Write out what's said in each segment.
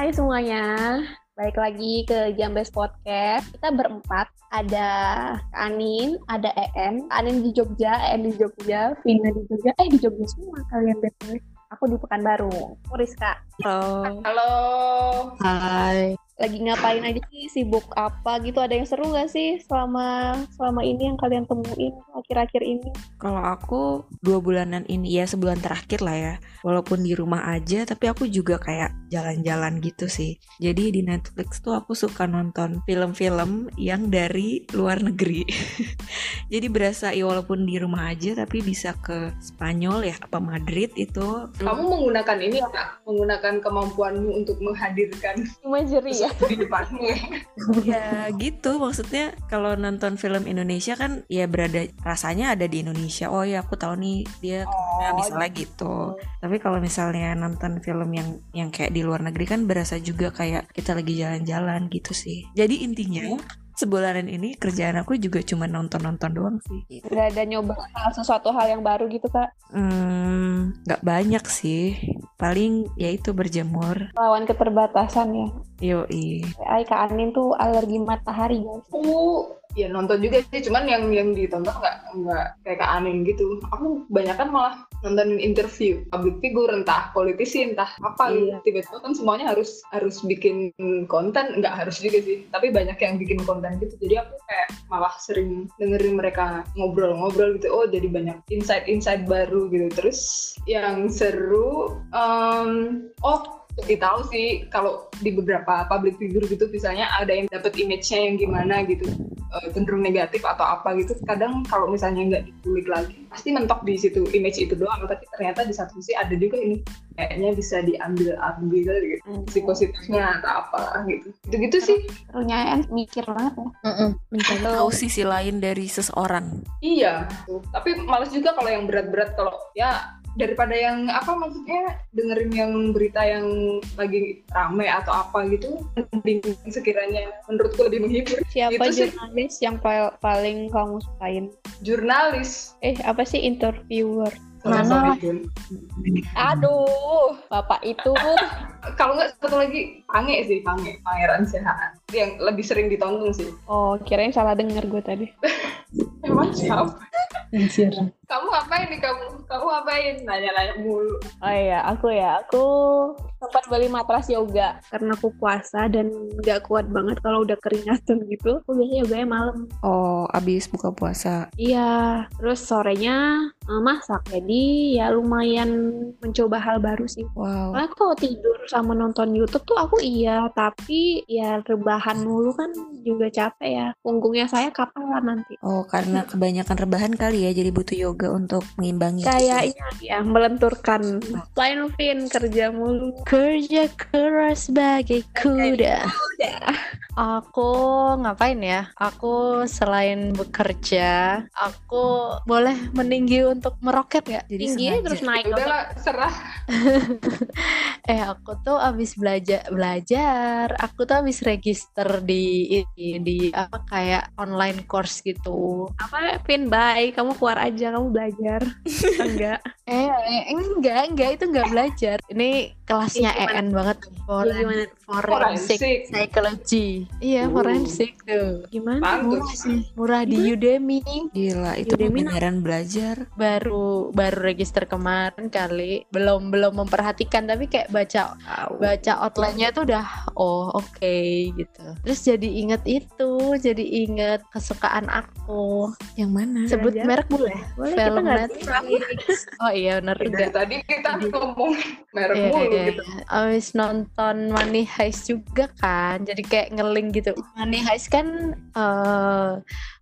Hai semuanya, balik lagi ke Jambes Podcast. Kita berempat, ada Kak Anin, ada EM, Kak Anin di Jogja, EM di Jogja, Vina di Jogja, eh di Jogja semua kalian betul. Aku di Pekanbaru. Aku Rizka. Halo. Halo. Hai. Lagi ngapain aja sih? Sibuk apa gitu? Ada yang seru gak sih selama selama ini yang kalian temuin akhir-akhir ini? Kalau aku dua bulanan ini ya sebulan terakhir lah ya. Walaupun di rumah aja, tapi aku juga kayak jalan-jalan gitu sih. Jadi di Netflix tuh aku suka nonton film-film yang dari luar negeri. Jadi berasa ya walaupun di rumah aja, tapi bisa ke Spanyol ya, apa Madrid itu. Kamu menggunakan ini ya, menggunakan kemampuanmu untuk menghadirkan Imagery ya? Di depanmu. ya gitu. Maksudnya kalau nonton film Indonesia kan ya berada rasanya ada di Indonesia. Oh ya aku tahu nih dia Oh, misalnya gitu. Tapi kalau misalnya nonton film yang yang kayak di luar negeri kan berasa juga kayak kita lagi jalan-jalan gitu sih. Jadi intinya sebulanan ini kerjaan aku juga cuma nonton-nonton doang sih Gak ada nyoba hal sesuatu hal yang baru gitu kak? Hmm, nggak banyak sih paling ya itu berjemur Lawan keterbatasan ya. yoi Ay, Kak Anin tuh alergi matahari guys. Aku ya nonton juga sih, cuman yang yang ditonton nggak nggak kayak Kak Anin gitu. Aku kebanyakan malah nontonin interview public figure entah politisi entah apa gitu. Iya. Tiba-tiba kan semuanya harus harus bikin konten, nggak harus juga sih, tapi banyak yang bikin konten gitu. Jadi aku kayak malah sering dengerin mereka ngobrol-ngobrol gitu. Oh jadi banyak insight-insight baru gitu. Terus yang seru, em, oh jadi tahu sih kalau di beberapa public figure gitu misalnya ada yang dapat image-nya yang gimana gitu eh, cenderung negatif atau apa gitu kadang kalau misalnya nggak dikulik lagi pasti mentok di situ image itu doang. Tapi ternyata di satu sisi ada juga ini kayaknya bisa diambil ambil gitu si positifnya atau apa gitu. Gitu gitu sih. Serunya kan mikir banget ya. mencari tahu sisi lain dari seseorang. Iya. Tapi males juga kalau yang berat-berat kalau ya daripada yang apa maksudnya dengerin yang berita yang lagi rame atau apa gitu mending sekiranya menurutku lebih menghibur Siapa Itu sih. jurnalis yang pa- paling kamu sukain? jurnalis Eh, apa sih interviewer? Mana? Aduh, bapak itu kalau nggak satu lagi Pange sih Pange Pangeran Sehaan yang lebih sering ditonton sih Oh, kirain salah denger gue tadi. emang siapa kamu ngapain nih kamu kamu ngapain nanya-nanya mulu Oh iya, aku ya, aku sempat beli matras yoga karena aku puasa dan nggak kuat banget kalau udah keringatan gitu. Aku biasanya yoganya malam. oh abis buka puasa Iya, terus sorenya eh, masak. Jadi ya lumayan mencoba hal baru sih. wow Soalnya kalau tidur sama nonton YouTube tuh aku iya, tapi ya rebahan mulu kan juga capek ya. Punggungnya saya kapan lah nanti. Oh, karena kebanyakan rebahan kali ya, jadi butuh yoga untuk mengimbangi. Kayaknya ya melenturkan. Lain Vin kerja mulu. Kerja keras bagai kuda. Udah. Aku ngapain ya? Aku selain bekerja, aku boleh meninggi untuk meroket nggak? Jadi Tingginya sengaja. terus naik. udahlah serah Eh aku tuh abis belajar belajar. Aku tuh abis register di di, di apa kayak online course gitu. Apa Vin bye, kamu keluar aja, kamu belajar. Enggak. Eh, eh, enggak enggak itu enggak belajar. Ini kelasnya gimana? EN banget. Forensic Forensik. psychology. Iya Uh. forensik tuh. Gimana? Bagus. Murah sih, murah di Udemy. Gila, itu Udemy beneran belajar. baru baru register kemarin kali belum belum memperhatikan tapi kayak baca baca outline-nya tuh udah oh oke gitu terus jadi inget itu jadi inget kesukaan aku Yang mana? sebut Belajar. merek boleh Boleh kita film nggak Netflix oh iya bener dari juga tadi kita ngomong merek Iya, mulu iya, gitu iya. Abis nonton Money Heist juga kan, jadi kayak ngeling gitu. Money Heist kan eh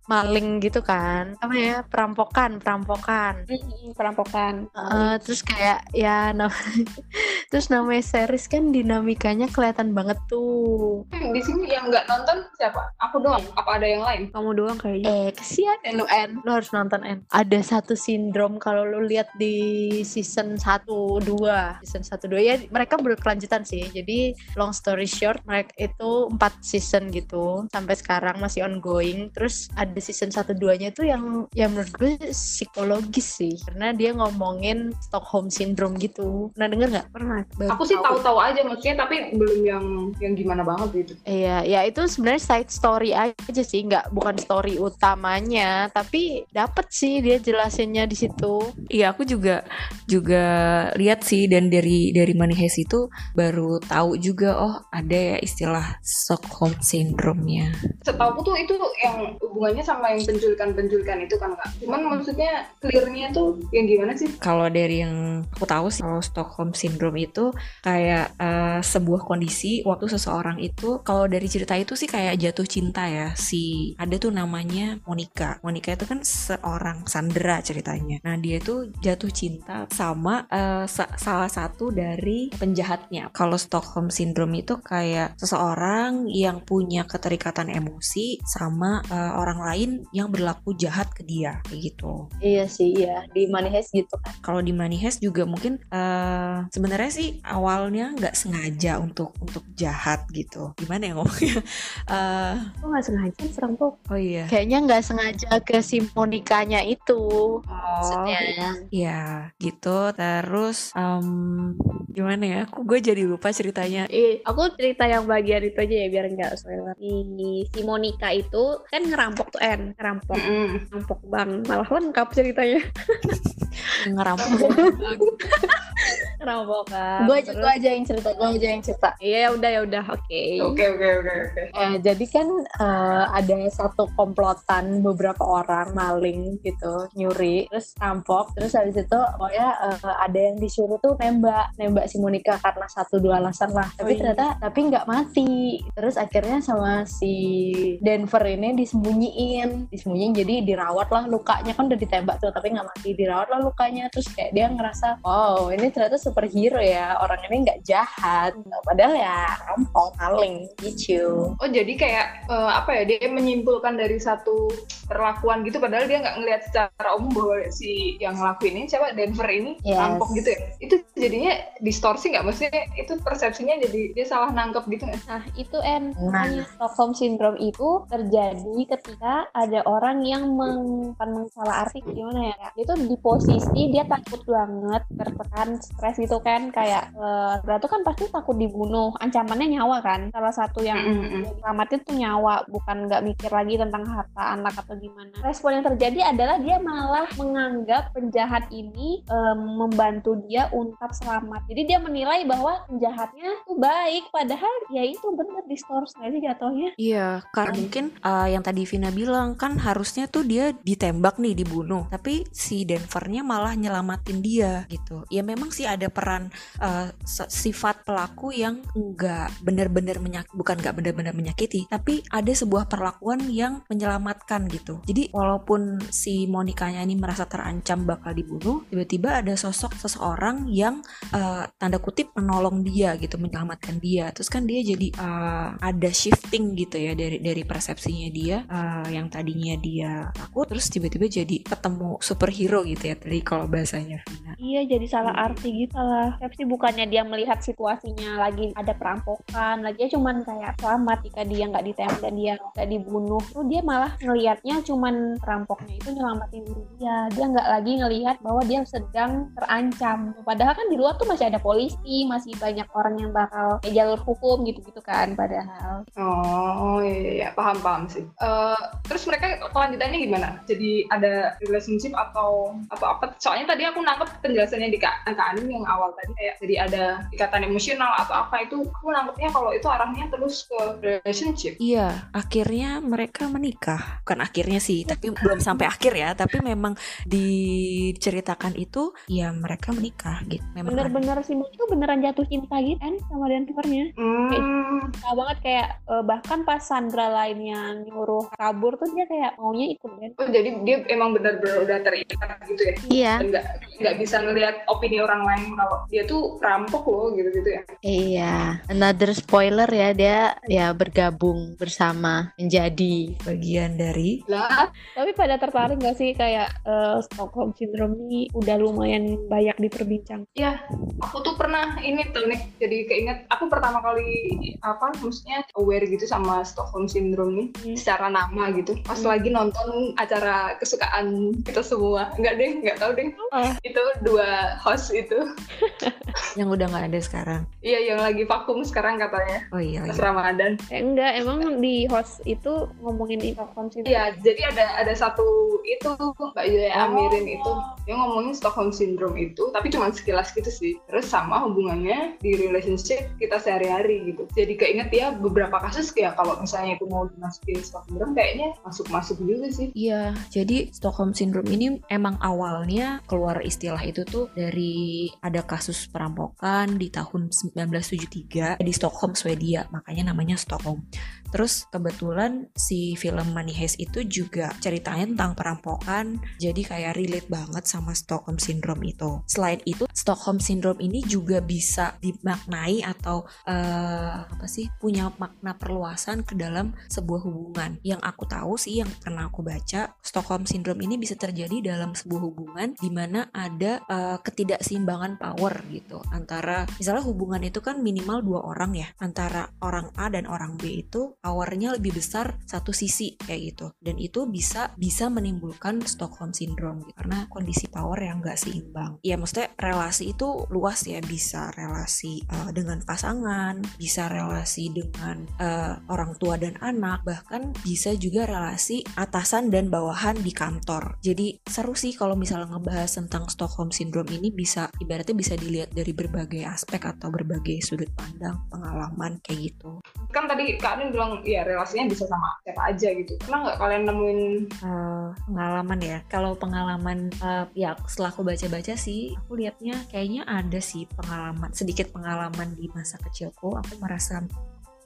maling gitu kan, apa ya perampokan, perampokan. Mm, perampokan. Eh, terus kayak ya nam- terus namanya series kan dinamikanya kelihatan banget tuh. di sini yang nggak nonton siapa aku doang apa ada yang lain Kamu doang kayaknya. Eh kesian lu En, lu harus nonton En. Ada satu sindrom kalau lu lihat di season 1 2, season 1 2 ya mereka berkelanjutan sih. Jadi long story short mereka itu 4 season gitu sampai sekarang masih ongoing. Terus ada episode season 1 2-nya tuh yang yang menurut gue psikologis sih karena dia ngomongin Stockholm syndrome gitu. Pernah denger nggak? Pernah. Baru Aku sih tahu. tahu-tahu aja maksudnya tapi belum yang yang gimana banget gitu. Iya, ya itu sebenarnya side story aja sih, nggak bukan story utamanya, tapi dapet sih dia jelasinnya di situ. Iya aku juga juga lihat sih dan dari dari Money Heist itu baru tahu juga oh ada ya istilah Stockholm Syndrome-nya. Setahu aku tuh itu yang hubungannya sama yang penculikan-penculikan itu kan kak. Cuman maksudnya clearnya tuh yang gimana sih? Kalau dari yang aku tahu sih kalau Stockholm Syndrome itu kayak eh, sebuah kondisi waktu seseorang itu kalau dari cerita itu sih kayak jatuh cinta ya si ada tuh namanya Monica. Monica itu kan seorang Sandra ceritanya. Nah dia itu jatuh cinta sama eh, sa- salah satu dari penjahatnya. Kalau Stockholm Syndrome itu kayak seseorang yang punya keterikatan emosi sama eh, orang lain yang berlaku jahat ke dia kayak gitu Iya sih, iya di Money Heist gitu kan. kalau di Money Heist juga mungkin eh, sebenarnya sih awalnya nggak sengaja untuk untuk jahat gitu gimana ya ngomongnya Eh, Aku nggak sengaja perampok. oh iya Kayaknya nggak sengaja ke si Monikanya itu. Oh, Maksudnya. ya gitu terus em, gimana ya aku gue jadi lupa ceritanya Eh, aku cerita yang bagian itu aja ya biar nggak spoiler. Si, si Monica itu kan ngerampok tuh En, ngerampok, Mm-mm. ngerampok bang. Malah lengkap ceritanya. ngerampok kan. Gue aja, gue aja yang cerita, gue aja yang cerita. Iya ya udah ya udah oke. Oke oke oke oke. Eh, jadi kan eh, ada satu komplotan beberapa orang maling gitu nyuri terus rampok terus habis itu pokoknya eh, ada yang disuruh tuh nembak nembak si Monica karena satu dua alasan lah tapi Oh, iya. ternyata tapi nggak mati terus akhirnya sama si Denver ini disembunyiin disembunyiin jadi dirawat lah lukanya kan udah ditembak tuh tapi nggak mati dirawat lah lukanya terus kayak dia ngerasa wow ini ternyata superhero ya orang ini nggak jahat padahal ya rampok maling gitu Oh jadi kayak eh, apa ya dia menyimpulkan dari satu perlakuan gitu padahal dia nggak ngelihat secara umum bahwa si yang ngelakuin ini siapa Denver ini Yes. rampok gitu ya. Itu jadinya distorsi nggak maksudnya itu persepsinya jadi dia salah nangkep gitu nggak? Nah, itu En, Nah. Stockholm Syndrome itu terjadi ketika ada orang yang meng, bukan mensalah arti gimana ya? Dia tuh di posisi dia takut banget, tertekan, stres gitu kan, kayak eh berarti kan pasti takut dibunuh, ancamannya nyawa kan. Salah satu yang Mm-mm. yang selamatin tuh nyawa, bukan nggak mikir lagi tentang harta anak atau gimana. Respon yang terjadi adalah dia malah menganggap penjahat ini em, membantu dia untuk selamat. Jadi dia menilai bahwa penjahatnya tuh baik, padahal ya itu bener distorsi nggak sih jatuhnya. Iya, karena mungkin uh, yang tadi Vina bilang kan harusnya tuh dia ditembak nih dibunuh, tapi si Denvernya malah nyelamatin dia gitu. Ya memang sih ada peran uh, sifat pelaku yang enggak benar-benar menyak bukan enggak benar-benar menyakiti, tapi ada sebuah perlakuan yang menyelamatkan gitu. Jadi walaupun si Monikanya ini merasa terancam bakal dibunuh, tiba-tiba ada sosok seseorang yang uh, tanda kutip menolong dia gitu, menyelamatkan dia. Terus kan dia jadi uh, ada shifting gitu ya dari dari persepsinya dia uh, yang tadinya dia takut, terus tiba-tiba jadi ketemu superhero gitu ya tadi kalau bahasanya Vina. Iya jadi salah arti gitu lah. Persepsi bukannya dia melihat situasinya lagi ada perampokan, lagi dia cuman kayak selamat jika dia nggak ditembak dan dia nggak dibunuh. Tuh dia malah ngelihatnya cuman perampoknya itu nyelamatin diri dia. Dia nggak lagi ngelihat bahwa dia sedang terancam. Padahal kan di luar tuh masih ada polisi, masih banyak orang yang bakal kayak jalur hukum gitu-gitu kan. Padahal Oh iya, iya, iya. paham paham sih. Eh, terus mereka kelanjutannya gimana? Jadi ada relationship atau apa apa? Soalnya tadi aku nangkep penjelasannya di Kak Anin yang awal tadi kayak jadi ada ikatan emosional atau apa itu aku nangkepnya kalau itu arahnya terus ke relationship. Iya, akhirnya mereka menikah. Bukan akhirnya sih, tapi belum sampai akhir ya. Tapi memang diceritakan itu, ya mereka menikah gitu. Memang bener-bener sih itu beneran jatuh cinta gitu kan sama Denvernya. Hmm, Tahu banget kayak eh, bahkan pas Sandra lainnya nyuruh kabur tuh dia kayak maunya ikut kan. oh jadi dia emang benar-benar udah terikat gitu ya? Iya. Nggak nggak bisa bisa ngelihat opini orang lain kalau dia tuh perampok loh gitu-gitu ya. Iya, another spoiler ya dia ya bergabung bersama menjadi bagian dari Lah, Tapi pada tertarik nggak sih kayak eh, Stockholm Syndrome ini udah lumayan banyak diperbincang. ya aku tuh pernah ini tuh nih jadi keinget aku pertama kali apa maksudnya aware gitu sama Stockholm Syndrome nih Hmm. secara nama gitu pas Hmm. lagi nonton acara kesukaan kita semua nggak deh nggak tahu deh Ah. itu dua host itu yang udah nggak ada sekarang. iya yang lagi vakum sekarang katanya Oh iya, pas iya. Ramadan Eh, enggak, emang di host itu ngomongin Stockholm Syndrome. Iya, jadi ada ada satu itu Mbak Yulia Oh. Amirin itu dia ngomongin Stockholm Syndrome itu, tapi cuma sekilas gitu sih. Terus sama hubungannya di relationship kita sehari-hari gitu. Jadi keinget ya beberapa kasus kayak kalau misalnya itu mau dimasukin Stockholm Syndrome kayaknya masuk-masuk juga sih. Iya, jadi Stockholm Syndrome ini emang awalnya keluar istilah itu tuh dari ada kasus perampokan di tahun 1973 di Stockholm, Swedia, makanya namanya Stockholm. Terus kebetulan si film Money Heist itu juga ceritanya tentang perampokan, jadi kayak relate banget sama Stockholm Syndrome itu. Selain itu, Stockholm Syndrome ini juga bisa dimaknai atau eh, apa sih punya makna perluasan ke dalam sebuah hubungan. Yang aku tahu sih, yang pernah aku baca, Stockholm Syndrome ini bisa terjadi dalam sebuah hubungan di mana ada eh, ketidakseimbangan power gitu antara misalnya hubungan itu kan minimal dua orang ya antara orang A dan orang B itu powernya lebih besar satu sisi kayak gitu. Dan itu bisa bisa menimbulkan Stockholm Syndrome gitu. karena kondisi power yang nggak seimbang. Ya maksudnya relasi itu luas ya. Bisa relasi eh, dengan pasangan bisa relasi dengan eh, orang tua dan anak bahkan bisa juga relasi atasan dan bawahan di kantor. Jadi seru sih kalau misalnya ngebahas tentang Stockholm Syndrome ini bisa ibaratnya bisa dilihat dari berbagai aspek atau berbagai sudut pandang pengalaman kayak gitu Kan tadi Kak Anin bilang ya relasinya bisa sama siapa aja gitu. Pernah nggak kalian nemuin? Eh, pengalaman ya. Kalau pengalaman eh, ya setelah aku baca-baca sih aku lihatnya kayaknya ada sih pengalaman sedikit pengalaman di masa kecilku. Aku merasa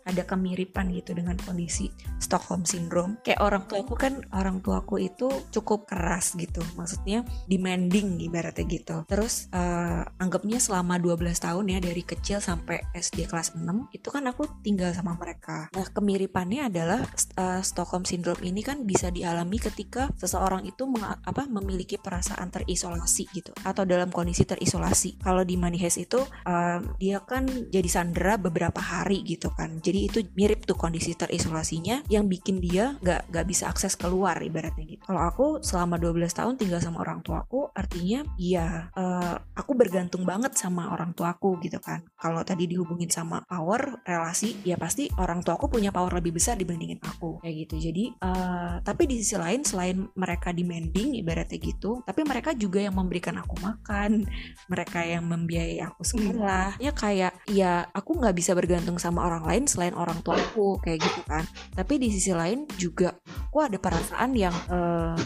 ada kemiripan gitu dengan kondisi Stockholm Syndrome. Kayak orang tuaku kan orang tuaku itu cukup keras gitu, maksudnya demanding ibaratnya gitu. Terus eh, anggapnya selama 12 tahun ya dari kecil sampai SD kelas 6 itu kan aku tinggal sama mereka. Nah kemiripannya adalah eh, Stockholm Syndrome ini kan bisa dialami ketika seseorang itu apa memiliki perasaan terisolasi gitu atau dalam kondisi terisolasi. Kalau di Money Heist itu eh, dia kan jadi sandera beberapa hari gitu kan. Jadi itu mirip tuh kondisi terisolasinya yang bikin dia nggak nggak bisa akses keluar ibaratnya gitu. Kalau aku selama 12 tahun tinggal sama orang tuaku artinya ya eh, aku bergantung banget sama orang tuaku gitu kan. Kalau tadi dihubungin sama power relasi ya pasti orang tuaku punya power lebih besar dibandingin aku kayak gitu. Jadi eh, tapi di sisi lain selain mereka demanding ibaratnya gitu, tapi mereka juga yang memberikan aku makan, mereka yang membiayai aku sekolah. Ya kayak ya aku nggak bisa bergantung sama orang lain selain orang tuaku kayak gitu kan. Tapi di sisi lain juga aku ada perasaan yang eh,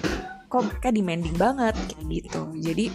kok mereka demanding banget kayak gitu. Jadi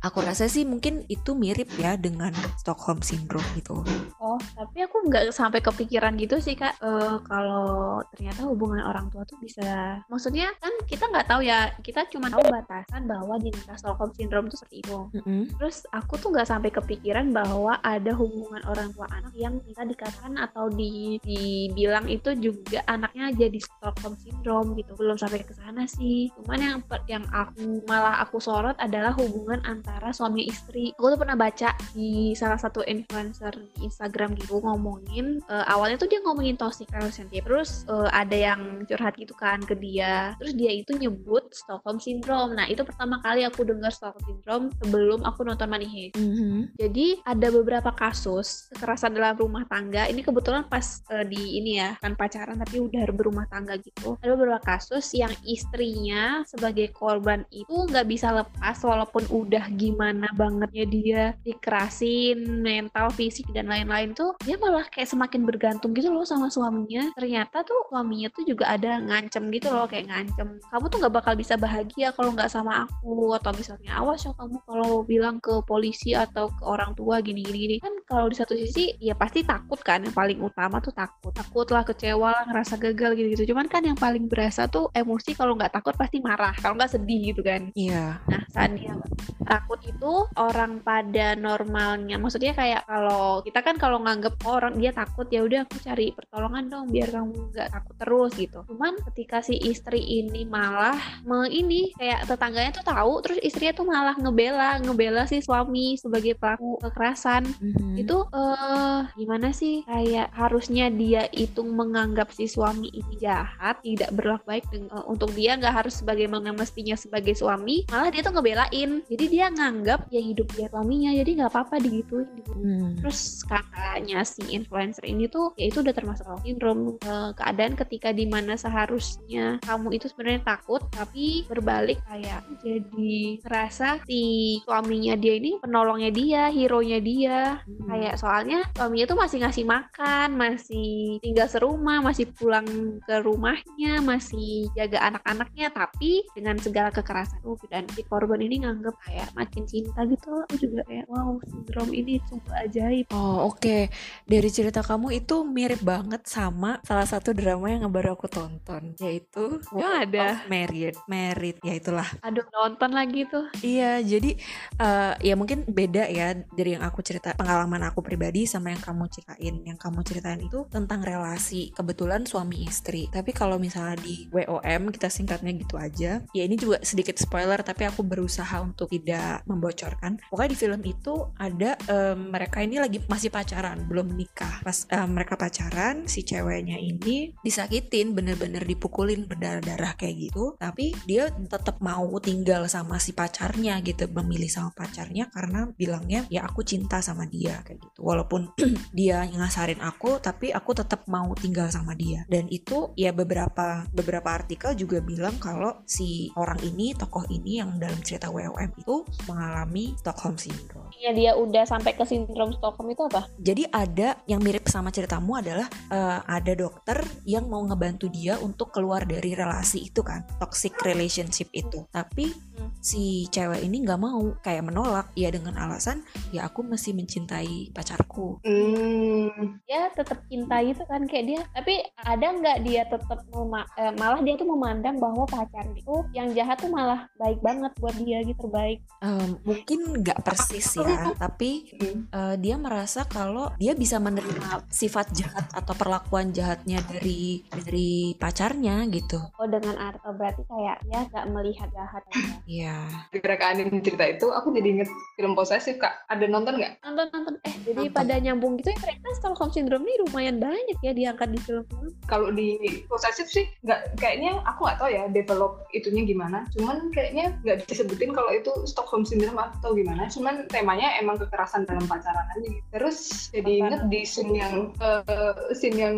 aku rasa sih mungkin itu mirip ya dengan Stockholm Syndrome gitu. Oh, tapi aku nggak sampai kepikiran gitu sih kak. Eh, kalau ternyata hubungan orang tua tuh bisa, maksudnya kan kita nggak tahu ya, kita cuma tahu batasan bahwa dinamika Stockholm Syndrome itu seperti itu. Mm-mm. Terus aku tuh nggak sampai kepikiran bahwa ada hubungan orang tua anak yang bisa dikatakan atau di, dibilang itu juga anaknya jadi Stockholm Syndrome gitu. Belum sampai ke sana sih. Cuman yang yang aku malah aku sorot adalah hubungan antara suami istri. Aku tuh pernah baca di salah satu influencer di Instagram gitu ngomongin eh, awalnya tuh dia ngomongin toxic relationship. Terus eh, ada yang curhat gitu kan ke dia. Terus dia itu nyebut Stockholm Syndrome. Nah, itu pertama kali aku dengar Stockholm Syndrome sebelum aku nonton Money Heist. Mhm. Jadi ada beberapa kasus kekerasan dalam rumah tangga. Ini kebetulan pas eh, di ini ya, kan pacaran tapi udah berumah tangga gitu. Ada beberapa kasus yang istrinya sebagai korban itu nggak bisa lepas walaupun udah gimana bangetnya dia dikerasin mental, fisik dan lain-lain lain tuh dia malah kayak semakin bergantung gitu loh sama suaminya. Ternyata tuh suaminya tuh juga ada ngancem gitu loh kayak ngancem kamu tuh nggak bakal bisa bahagia kalau nggak sama aku atau misalnya awas ya kamu kalau bilang ke polisi atau ke orang tua gini gini gini kan kalau di satu sisi ya pasti takut kan yang paling utama tuh takut. Takut lah kecewa lah ngerasa gagal gitu gitu cuman kan yang paling berasa tuh emosi kalau nggak takut pasti marah kalau nggak sedih gitu kan. Iya. Nah, saat dia takut itu orang pada normalnya, maksudnya kayak kalau kita kan kalau nganggep orang dia takut ya udah aku cari pertolongan dong biar kamu nggak takut terus gitu. Cuman ketika si istri ini malah me ini kayak tetangganya tuh tahu, terus istrinya tuh malah ngebela, ngebela si suami sebagai pelaku kekerasan. Mhm. Itu eh gimana sih? Kayak harusnya dia itu menganggap si suami ini jahat, tidak berlaku baik dengan, eh, untuk dia nggak harus sebagaimana mestinya sebagai suami, malah dia tuh ngebelain. Jadi dia nganggap ya hidup dia suaminya, jadi nggak apa-apa digituin. gitu. Hmm. Terus katanya si influencer ini tuh ya itu udah termasuk sindrom eh, keadaan ketika di mana seharusnya kamu itu sebenarnya takut tapi berbalik kayak jadi ngerasa si suaminya dia ini penolongnya dia, hero-nya dia. Kayak soalnya suaminya tuh masih ngasih makan, masih tinggal serumah, masih pulang ke rumahnya, masih jaga anak-anaknya, tapi dengan segala kekerasan itu dan si korban ini nganggep kayak makin cinta gitu. Aku juga kayak wow, sindrom ini sungguh ajaib. Oh oke dari cerita kamu itu mirip banget sama salah satu drama yang baru aku tonton yaitu Yang ada. Of Married Married ya itulah Aduh nonton lagi tuh. Iya, jadi eh, ya mungkin beda ya dari yang aku cerita pengalaman aku pribadi sama yang kamu ceritain. Yang kamu ceritain itu tentang relasi kebetulan suami istri. Tapi kalau misalnya di WOM kita singkatnya gitu aja. Ya ini juga sedikit spoiler tapi aku berusaha untuk tidak membocorkan. Pokoknya di film itu ada eh, mereka ini lagi masih pacaran, belum menikah. Pas eh, mereka pacaran, si ceweknya ini disakitin, bener-bener dipukulin berdarah-darah kayak gitu. Tapi dia tetap mau tinggal sama si pacarnya gitu, memilih sama pacarnya karena bilangnya ya aku cinta sama dia kayak gitu. Walaupun dia ngasarin aku, tapi aku tetap mau tinggal sama dia. Dan itu ya beberapa beberapa artikel juga bilang kalau si orang ini, tokoh ini yang dalam cerita WOM itu mengalami Stockholm Syndrome. Ya dia udah sampai ke sindrom Stockholm itu apa? Jadi ada yang mirip sama ceritamu adalah eh, ada dokter yang mau ngebantu dia untuk keluar dari relasi itu kan, toxic relationship itu. Tapi Hmm. si cewek ini nggak mau, kayak menolak ya dengan alasan ya aku masih mencintai pacarku. Hmm, Dia tetap cinta gitu kan kayak dia. Tapi ada nggak dia tetap mema- eh, malah dia tuh memandang bahwa pacar itu yang jahat tuh malah baik banget buat dia gitu terbaik. Em, mungkin nggak persis ya, tapi eh, dia merasa kalau dia bisa menerima sifat jahat atau perlakuan jahatnya dari dari pacarnya gitu. Oh dengan art oh, berarti kayak dia nggak melihat jahat aja. Iya. Gara-gara Kak Anin cerita itu, aku jadi inget film posesif kak. Ada nonton nggak? nonton nonton eh jadi Nonton. pada nyambung gitu ya ternyata Stockholm Syndrome ini lumayan banyak ya diangkat di film-film. Kalau di posesif sih nggak kayaknya aku nggak tahu ya develop itunya gimana. Cuman kayaknya nggak disebutin kalau itu Stockholm Syndrome atau gimana. Cuman temanya emang kekerasan dalam pacaran aja. gitu. Terus jadi Apa? inget di scene yang eh, scene yang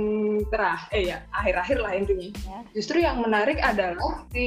terakhir, eh ya akhir-akhir lah intinya. Ya. Justru yang menarik adalah si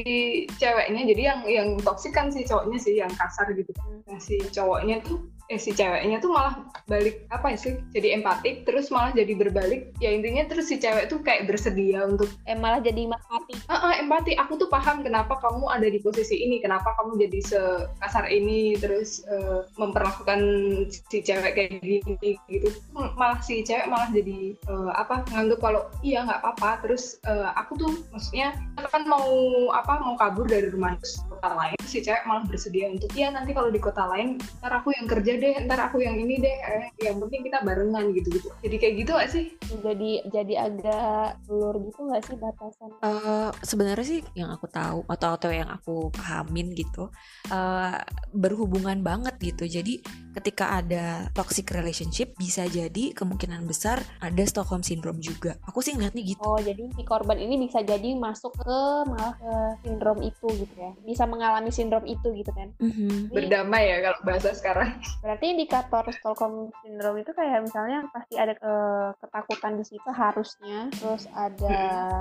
ceweknya. Jadi yang yang toksik kan si cowoknya sih yang kasar gitu. Nah, si cowoknya tuh eh si ceweknya tuh malah balik apa sih jadi empatik terus malah jadi berbalik. Ya intinya terus si cewek tuh kayak bersedia untuk Eh malah jadi mati. ah ah, empati aku tuh paham kenapa kamu ada di posisi ini kenapa kamu jadi sekasar ini terus eh, memperlakukan si cewek kayak gini gitu. Malah si cewek malah jadi eh, apa nganggep kalau iya nggak apa-apa. Terus eh, aku tuh maksudnya kan mau apa mau kabur dari rumah terus ke kota lain. Si cewek malah bersedia untuk iya nanti kalau di kota lain ntar aku yang kerja deh ntar aku yang ini deh eh, yang penting kita barengan gitu gitu jadi kayak gitu gak sih Jadi jadi agak blur gitu nggak sih batasan? Eh, sebenarnya sih yang aku tahu atau atau yang aku pahamin gitu eh, berhubungan banget gitu jadi ketika ada toxic relationship bisa jadi kemungkinan besar ada Stockholm syndrome juga aku sih ngeliatnya gitu Oh jadi si korban ini bisa jadi masuk ke malah ke sindrom itu gitu ya? Bisa mengalami sindrom itu gitu kan? Mhm. Jadi, berdamai ya kalau bahasa sekarang berarti indikator Stockholm syndrome itu kayak misalnya pasti ada eh, ketakutan di situ harusnya, terus ada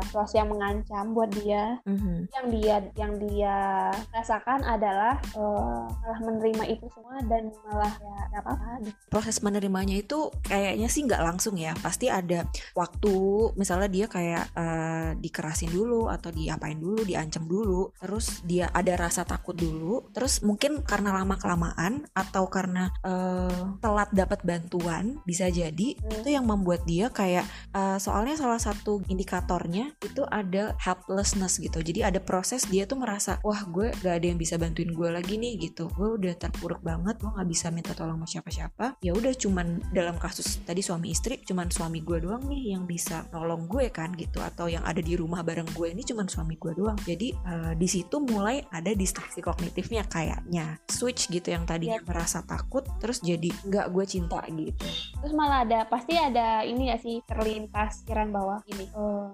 situasi yang mengancam buat dia. Mhm. Yang dia yang dia rasakan adalah eh, malah menerima itu semua dan malah ya apa-apa gitu. proses menerimanya itu kayaknya sih nggak langsung ya pasti ada waktu misalnya dia kayak eh, dikerasin dulu atau diapain dulu diancam dulu terus dia ada rasa takut dulu terus mungkin karena lama kelamaan atau karena eh, telat dapat bantuan bisa jadi Hmm. itu yang membuat dia kayak eh, soalnya salah satu indikatornya itu ada helplessness gitu. Jadi ada proses dia tuh merasa wah gue gak ada yang bisa bantuin gue lagi nih gitu. Gue udah terpuruk banget gue nggak bisa minta tolong sama siapa-siapa. Ya udah cuman dalam kasus tadi suami istri cuman suami gue doang nih yang bisa nolong gue kan gitu. Atau yang ada di rumah bareng gue ini cuman suami gue doang. Jadi eh, di situ mulai ada distraksi kognitifnya kayaknya. Switch gitu yang tadinya merasa takut terus jadi nggak gue cinta gitu terus malah ada pasti ada ini ya sih terlintas pikiran bawah ini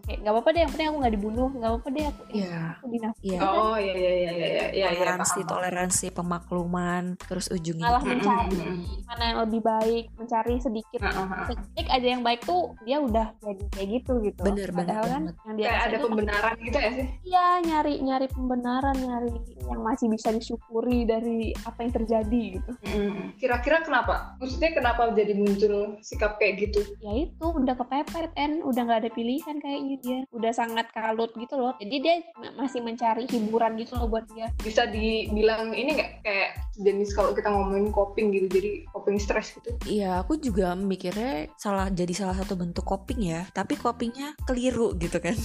kayak nggak apa-apa deh yang penting aku nggak dibunuh nggak apa-apa deh aku Iya. aku dinafkahi Iya. Oh iya iya iya iya iya iya toleransi paham. toleransi pemakluman terus ujungnya malah mencari mm, mm. mana yang lebih baik mencari sedikit ah, ah. sedikit aja yang baik tuh dia udah jadi kayak gitu gitu Bener, bener padahal kan banget. yang dia Kayak ada itu pembenaran gitu ya sih? iya nyari nyari pembenaran nyari yang masih bisa disyukuri dari apa yang terjadi gitu Mm. Kira-kira kenapa? Maksudnya kenapa jadi muncul sikap kayak gitu? ya itu udah kepepet en udah nggak ada pilihan kayaknya dia udah sangat kalut gitu loh jadi dia ma- masih mencari hiburan gitu loh buat dia Bisa dibilang ini nggak kayak jenis kalau kita ngomongin coping gitu, jadi coping stress gitu? Iya, aku juga mikirnya salah jadi salah satu bentuk coping ya. Tapi copingnya keliru gitu kan.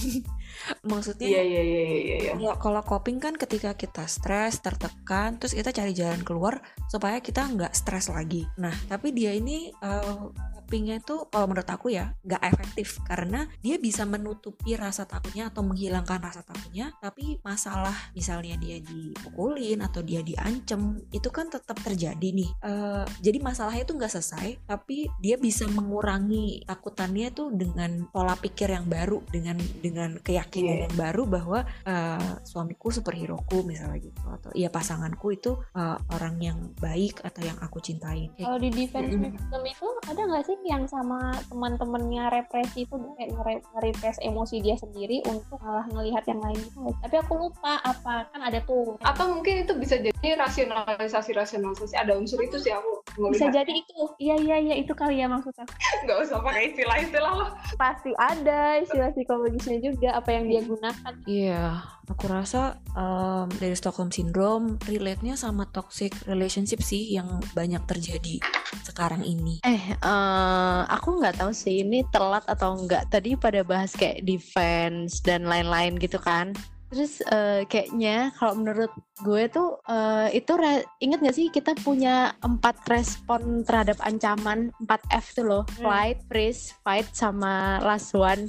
Maksudnya Iya iya iya iya. iya. Ya, kalau coping kan ketika kita stres, tertekan, terus kita cari jalan keluar supaya kita nggak stres lagi. Nah, tapi dia ini eh, copingnya itu kalau menurut aku ya nggak efektif karena dia bisa menutupi rasa takutnya atau menghilangkan rasa takutnya, tapi masalah misalnya dia dipukulin atau dia diancem itu kan tetap terjadi nih. Eh, jadi masalahnya itu nggak selesai, tapi dia bisa mengurangi takutannya tuh dengan pola pikir yang baru, dengan dengan keyakinan Iya. yang baru bahwa eh, suamiku superheroku misalnya gitu atau iya pasanganku itu eh, orang yang baik atau yang aku cintai kalau di defense mechanism itu ada nggak sih yang sama teman-temannya represi itu kayak ngere- nge-repress emosi dia sendiri untuk malah ngelihat yang lain gitu. Tapi aku lupa apa kan ada tuh. Atau mungkin itu bisa jadi rasionalisasi rasionalisasi ada unsur itu sih aku bisa jadi itu iya iya iya itu kali ya maksud aku Nggak usah pakai istilah-istilah lah. pasti ada istilah psikologisnya juga apa yang dia gunakan Iya, aku rasa em, dari Stockholm Syndrome relate-nya sama toxic relationship sih yang banyak terjadi sekarang ini. Eh, eh, aku nggak tahu sih ini telat atau enggak. Tadi pada bahas kayak defense dan lain-lain gitu kan. Terus eh, kayaknya kalau menurut gue tuh eh, itu re- inget gak sih kita punya empat respon terhadap ancaman 4 F tuh loh Hmm. flight, freeze, fight sama last one.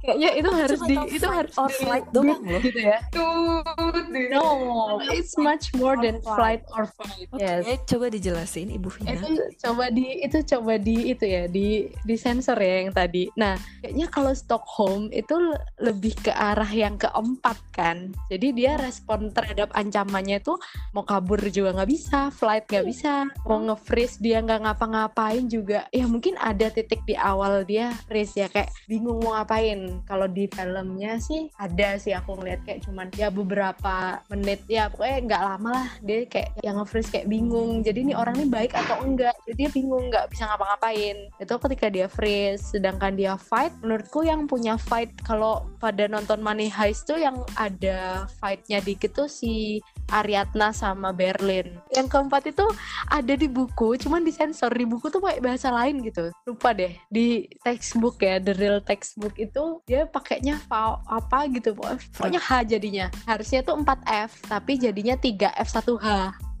Kayaknya itu harus Cuma di itu fight harus or flight doang loh. gitu ya. No, it's much more than flight or fight. Oke, Yes. coba dijelasin Ibu Vina. itu coba di itu coba di itu ya di di sensor ya yang tadi. Nah kayaknya kalau Stockholm itu le- lebih ke arah yang keempat kan. Jadi dia respon terhadap ancamannya itu mau kabur juga nggak bisa, flight nggak bisa, mau nge-freeze dia nggak ngapa-ngapain juga. Ya mungkin ada titik di awal dia freeze ya kayak bingung mau ngapain. Kalau di filmnya sih ada sih aku ngeliat kayak cuman ya beberapa menit ya pokoknya nggak lama lah dia kayak yang nge-freeze kayak bingung jadi ini orang ini baik atau enggak jadi dia bingung nggak bisa ngapa-ngapain itu ketika dia freeze sedangkan dia fight menurutku yang punya fight kalau pada nonton Money Heist tuh yang ada fightnya dikit tuh si Ariadna sama Berlin. Yang keempat itu ada di buku cuman disensor. Di buku tuh pakai bahasa lain gitu. Lupa deh di textbook ya the real textbook itu dia pakainya fa- apa gitu. Pokoknya H jadinya. Harusnya tuh 4F tapi jadinya 3F 1H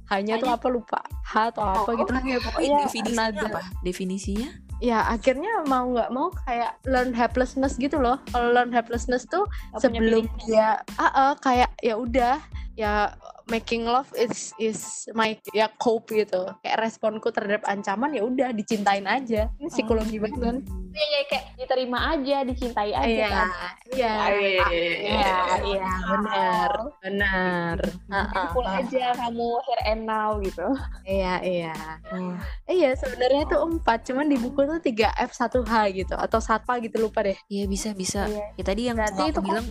hanya tuh Hanya- apa lupa? H atau apa Oh, gitu. lah ya Pokoknya pokoknya definisinya apa? Definisinya? Ya akhirnya mau nggak mau kayak learn helplessness gitu loh. Kalau learn helplessness tuh punya sebelum dia ah ah, kayak ya udah ya making love is is my ya cope gitu. Kayak responku terhadap ancaman ya udah dicintain aja. Ini psikologi banget. kan Iya, iya, kayak diterima aja dicintai aja iya kan iya Ah, iya, iya, iya, iya iya. iya benar benar Ah, ah, ah. aja kamu here and now gitu iya iya Oh, iya sebenarnya itu empat cuman di buku tuh 3 F 1 H gitu atau satpa gitu lupa deh iya bisa bisa. Iya. Ya tadi yang Berarti aku itu bilang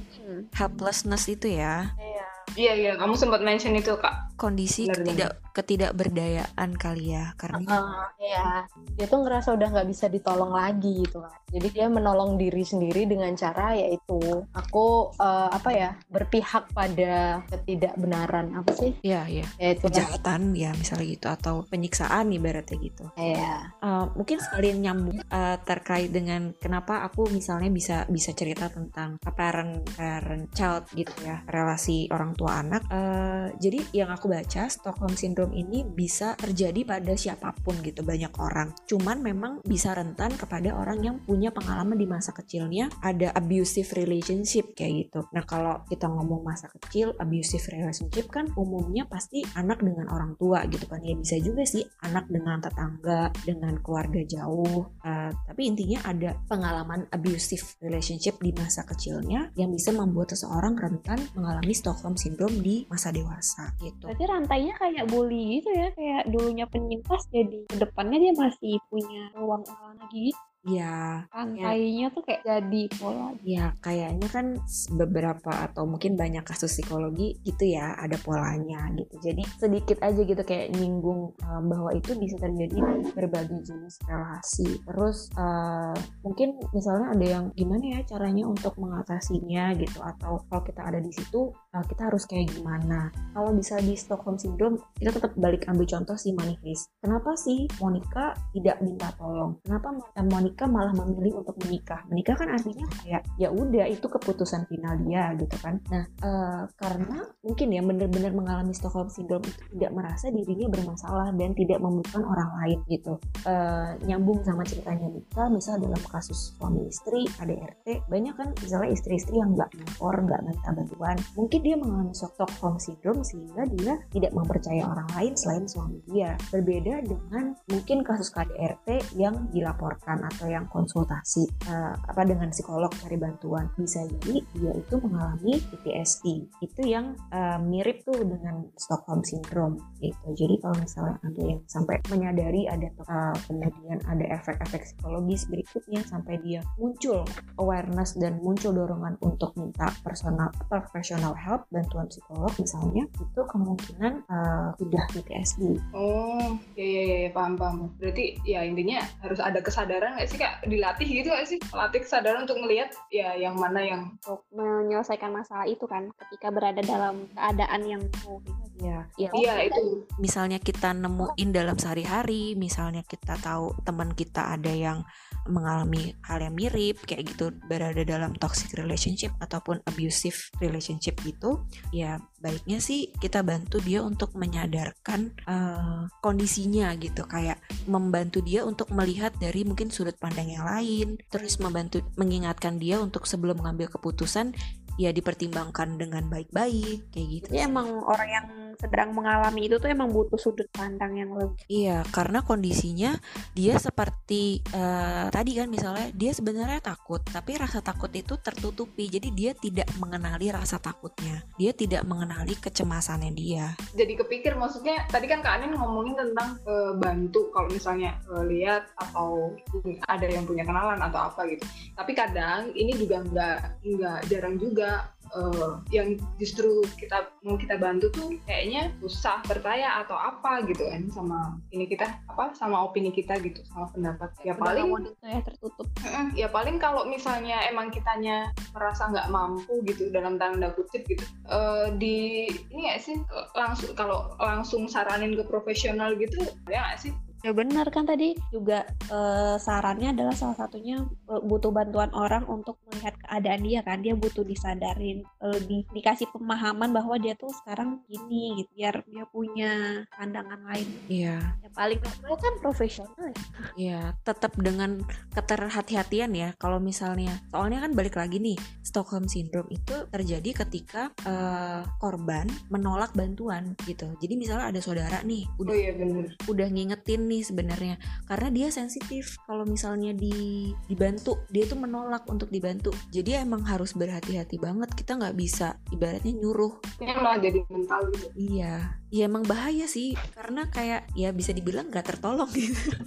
helplessness itu ya. Iya. Iya iya, kamu sempat mention itu kak. kondisi ketidak ketidakberdayaan kali ya karena Ah, Iya, dia tuh ngerasa udah nggak bisa ditolong lagi gitu kan. Jadi dia menolong diri sendiri dengan cara yaitu aku eh, apa ya berpihak pada ketidakbenaran. Apa sih? ya ya Yaitu kejahatan ya misalnya gitu. Atau penyiksaan ibaratnya gitu. Iya. Uh, mungkin sekalian nyambung uh, terkait dengan kenapa aku misalnya bisa bisa cerita tentang parent parent child gitu ya relasi orang tua anak. Uh, jadi yang aku baca Stockholm syndrome ini bisa terjadi pada siapa pun gitu banyak orang. Cuman memang bisa rentan kepada orang yang punya pengalaman di masa kecilnya ada abusive relationship kayak gitu. Nah kalau kita ngomong masa kecil abusive relationship kan umumnya pasti anak dengan orang tua gitu kan. Ya bisa juga sih anak dengan tetangga dengan keluarga jauh. Uh, tapi intinya ada pengalaman abusive relationship di masa kecilnya yang bisa membuat seseorang rentan mengalami Stockholm syndrome di masa dewasa gitu Berarti rantainya kayak bully gitu ya, kayak dulunya penyintas jadi ke depannya dia masih punya ruang lagi gitu. Ya Rantainya tuh kayak jadi pola. ya kayaknya kan beberapa atau mungkin banyak kasus psikologi gitu ya ada polanya gitu. Jadi sedikit aja gitu kayak nyinggung uh, bahwa itu bisa terjadi di berbagai jenis relasi. Terus uh, mungkin misalnya ada yang gimana ya caranya untuk mengatasinya gitu atau kalau kita ada di situ uh, kita harus kayak gimana? Kalau bisa di Stockholm Syndrome kita tetap balik ambil contoh si Manifest kenapa sih Monica tidak minta tolong? Kenapa eh, Monica malah memilih untuk menikah. Menikah kan artinya kayak ya udah itu keputusan final dia gitu kan. Nah eh, karena mungkin ya bener-bener mengalami Stockholm Syndrome itu tidak merasa dirinya bermasalah dan tidak membutuhkan orang lain gitu. Eh, nyambung sama ceritanya Mika misal dalam kasus suami istri ADRT banyak kan misalnya istri-istri yang nggak melapor nggak minta bantuan. Mungkin dia mengalami Stockholm Syndrome sehingga dia tidak mempercaya orang lain selain suami dia. Berbeda dengan mungkin kasus KDRT yang dilaporkan atau yang konsultasi eh, apa dengan psikolog cari bantuan. Bisa jadi dia itu mengalami PTSD itu yang eh, mirip tuh dengan Stockholm Syndrome gitu. Jadi kalau misalnya ada yang sampai menyadari ada eh, kemudian ada efek-efek psikologis berikutnya sampai dia muncul awareness dan muncul dorongan untuk minta personal professional help bantuan psikolog misalnya itu kemungkinan eh, sudah PTSD Oh, iya iya iya paham paham. Berarti ya intinya harus ada kesadaran sih kak? Dilatih gitu nggak sih? Latih kesadaran untuk melihat ya yang mana yang untuk menyelesaikan masalah itu kan ketika berada dalam keadaan yang oh, ya ya iya itu. misalnya kita nemuin dalam sehari-hari, misalnya kita tahu teman kita ada yang mengalami hal yang mirip kayak gitu berada dalam toxic relationship ataupun abusive relationship gitu, ya baiknya sih kita bantu dia untuk menyadarkan eh, kondisinya gitu, kayak membantu dia untuk melihat dari mungkin sudut pandang yang lain, terus membantu mengingatkan dia untuk sebelum mengambil keputusan ya dipertimbangkan dengan baik-baik kayak gitu. Jadi emang orang yang sedang mengalami itu tuh emang butuh sudut pandang yang lebih Iya, karena kondisinya dia seperti eh, tadi kan misalnya dia sebenarnya takut, tapi rasa takut itu tertutupi. Jadi dia tidak mengenali rasa takutnya. Dia tidak mengenali kecemasannya dia. Jadi kepikir maksudnya tadi kan kak Anin ngomongin tentang eh, bantu kalau misalnya eh, lihat atau ada yang punya kenalan atau apa gitu. Tapi kadang ini juga nggak nggak jarang juga eh, yang justru kita mau kita bantu tuh kayaknya susah percaya atau apa gitu kan sama ini kita apa sama opini kita gitu sama pendapat. Ya paling itu ya tertutup. Mm, ya paling kalau misalnya emang kitanya merasa nggak mampu gitu dalam tanda kutip gitu eh, di ini nggak sih langsung kalau langsung saranin ke profesional gitu ya nggak sih ya benar kan tadi juga eh, sarannya adalah salah satunya eh, butuh bantuan orang untuk melihat keadaan dia kan. Dia butuh disadarin lebih dikasih pemahaman bahwa dia tuh sekarang gini gitu biar dia punya pandangan lain. Iya, yang paling normal kan profesional ya. Iya, tetap dengan keterhati-hatian ya. Kalau misalnya, soalnya kan balik lagi nih, Stockholm Syndrome itu terjadi ketika eh, korban menolak bantuan gitu. Jadi misalnya ada saudara nih, oh udah iya bener udah ngingetin nih sebenarnya. Karena dia sensitif. Kalau misalnya di dibantu dia tuh menolak untuk dibantu. Jadi emang harus berhati-hati banget. Kita nggak bisa ibaratnya nyuruh. Ini malah jadi mental gitu. Iya. Ya emang bahaya sih. Karena kayak ya bisa dibilang nggak tertolong gitu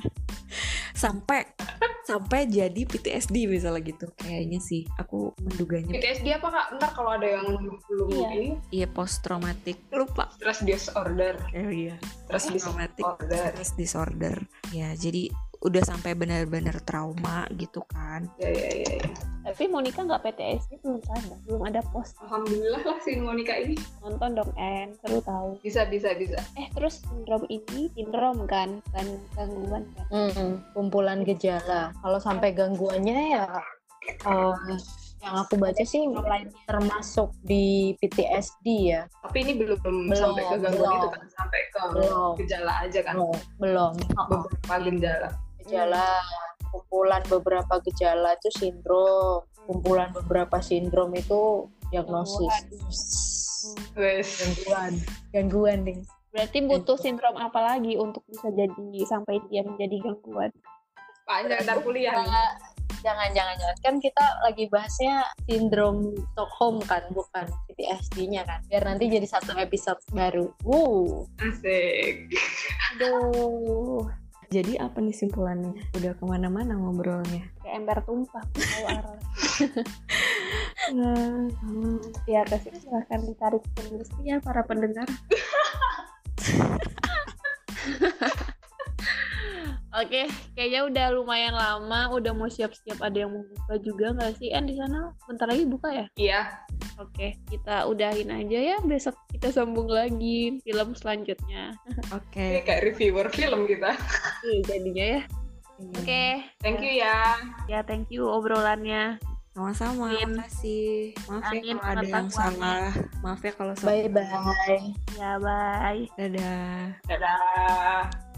sampai sampai jadi PTSD misalnya gitu. Kayaknya sih aku menduganya. PTSD apa kak? Ntar kalau ada yang belum Iya. ini. Iya post traumatic lupa. Stress disorder, oh iya. Stress traumatic disorder. stress disorder. Ya jadi udah sampai benar-benar trauma gitu kan Ya ya ya. ya. Tapi Monica nggak PTSD belum ada, belum ada post Alhamdulillah lah si Monica ini nonton dong En, seru tahu. bisa bisa bisa. Eh terus sindrom ini sindrom kan, kan gangguan kan. Mm-mm, kumpulan gejala. Kalau sampai gangguannya ya eh, yang aku baca sih termasuk di PTSD ya. Tapi ini belum, Belum, sampai ke gangguan belum. itu kan, sampai ke Belum. gejala aja kan. Oh, belum. Beberapa gejala. Gejala kumpulan beberapa gejala itu sindrom. Kumpulan beberapa sindrom itu diagnosis. Gangguan. Gangguan ding. Berarti butuh sindrom apa lagi untuk bisa jadi sampai dia menjadi gangguan? Panjang ntar kuliah. nih. Jangan, jangan, jangan. Kan kita lagi bahasnya sindrom Stockholm kan, bukan PTSD-nya kan. Biar nanti jadi satu episode baru. Uh. Asik. Aduh, jadi apa nih simpulannya? Udah ke mana-mana ngobrolnya? Kayak ember tumpah. Nah, atas ini silahkan ditarik sendiri ya para pendengar. Oke, kayaknya udah lumayan lama, udah mau siap-siap ada yang mau buka juga nggak sih? En di sana bentar lagi buka ya? Iya. Oke, kita udahin aja ya. Besok kita sambung lagi film selanjutnya. oke Ini kayak reviewer film kita. Iya, jadinya ya. Oke, Thank you ya. ya thank you obrolannya. sama-sama Amin. makasih maaf ya kalau ada yang salah maaf ya kalau salah Bye-bye. Ya, bye. dadah Dadah.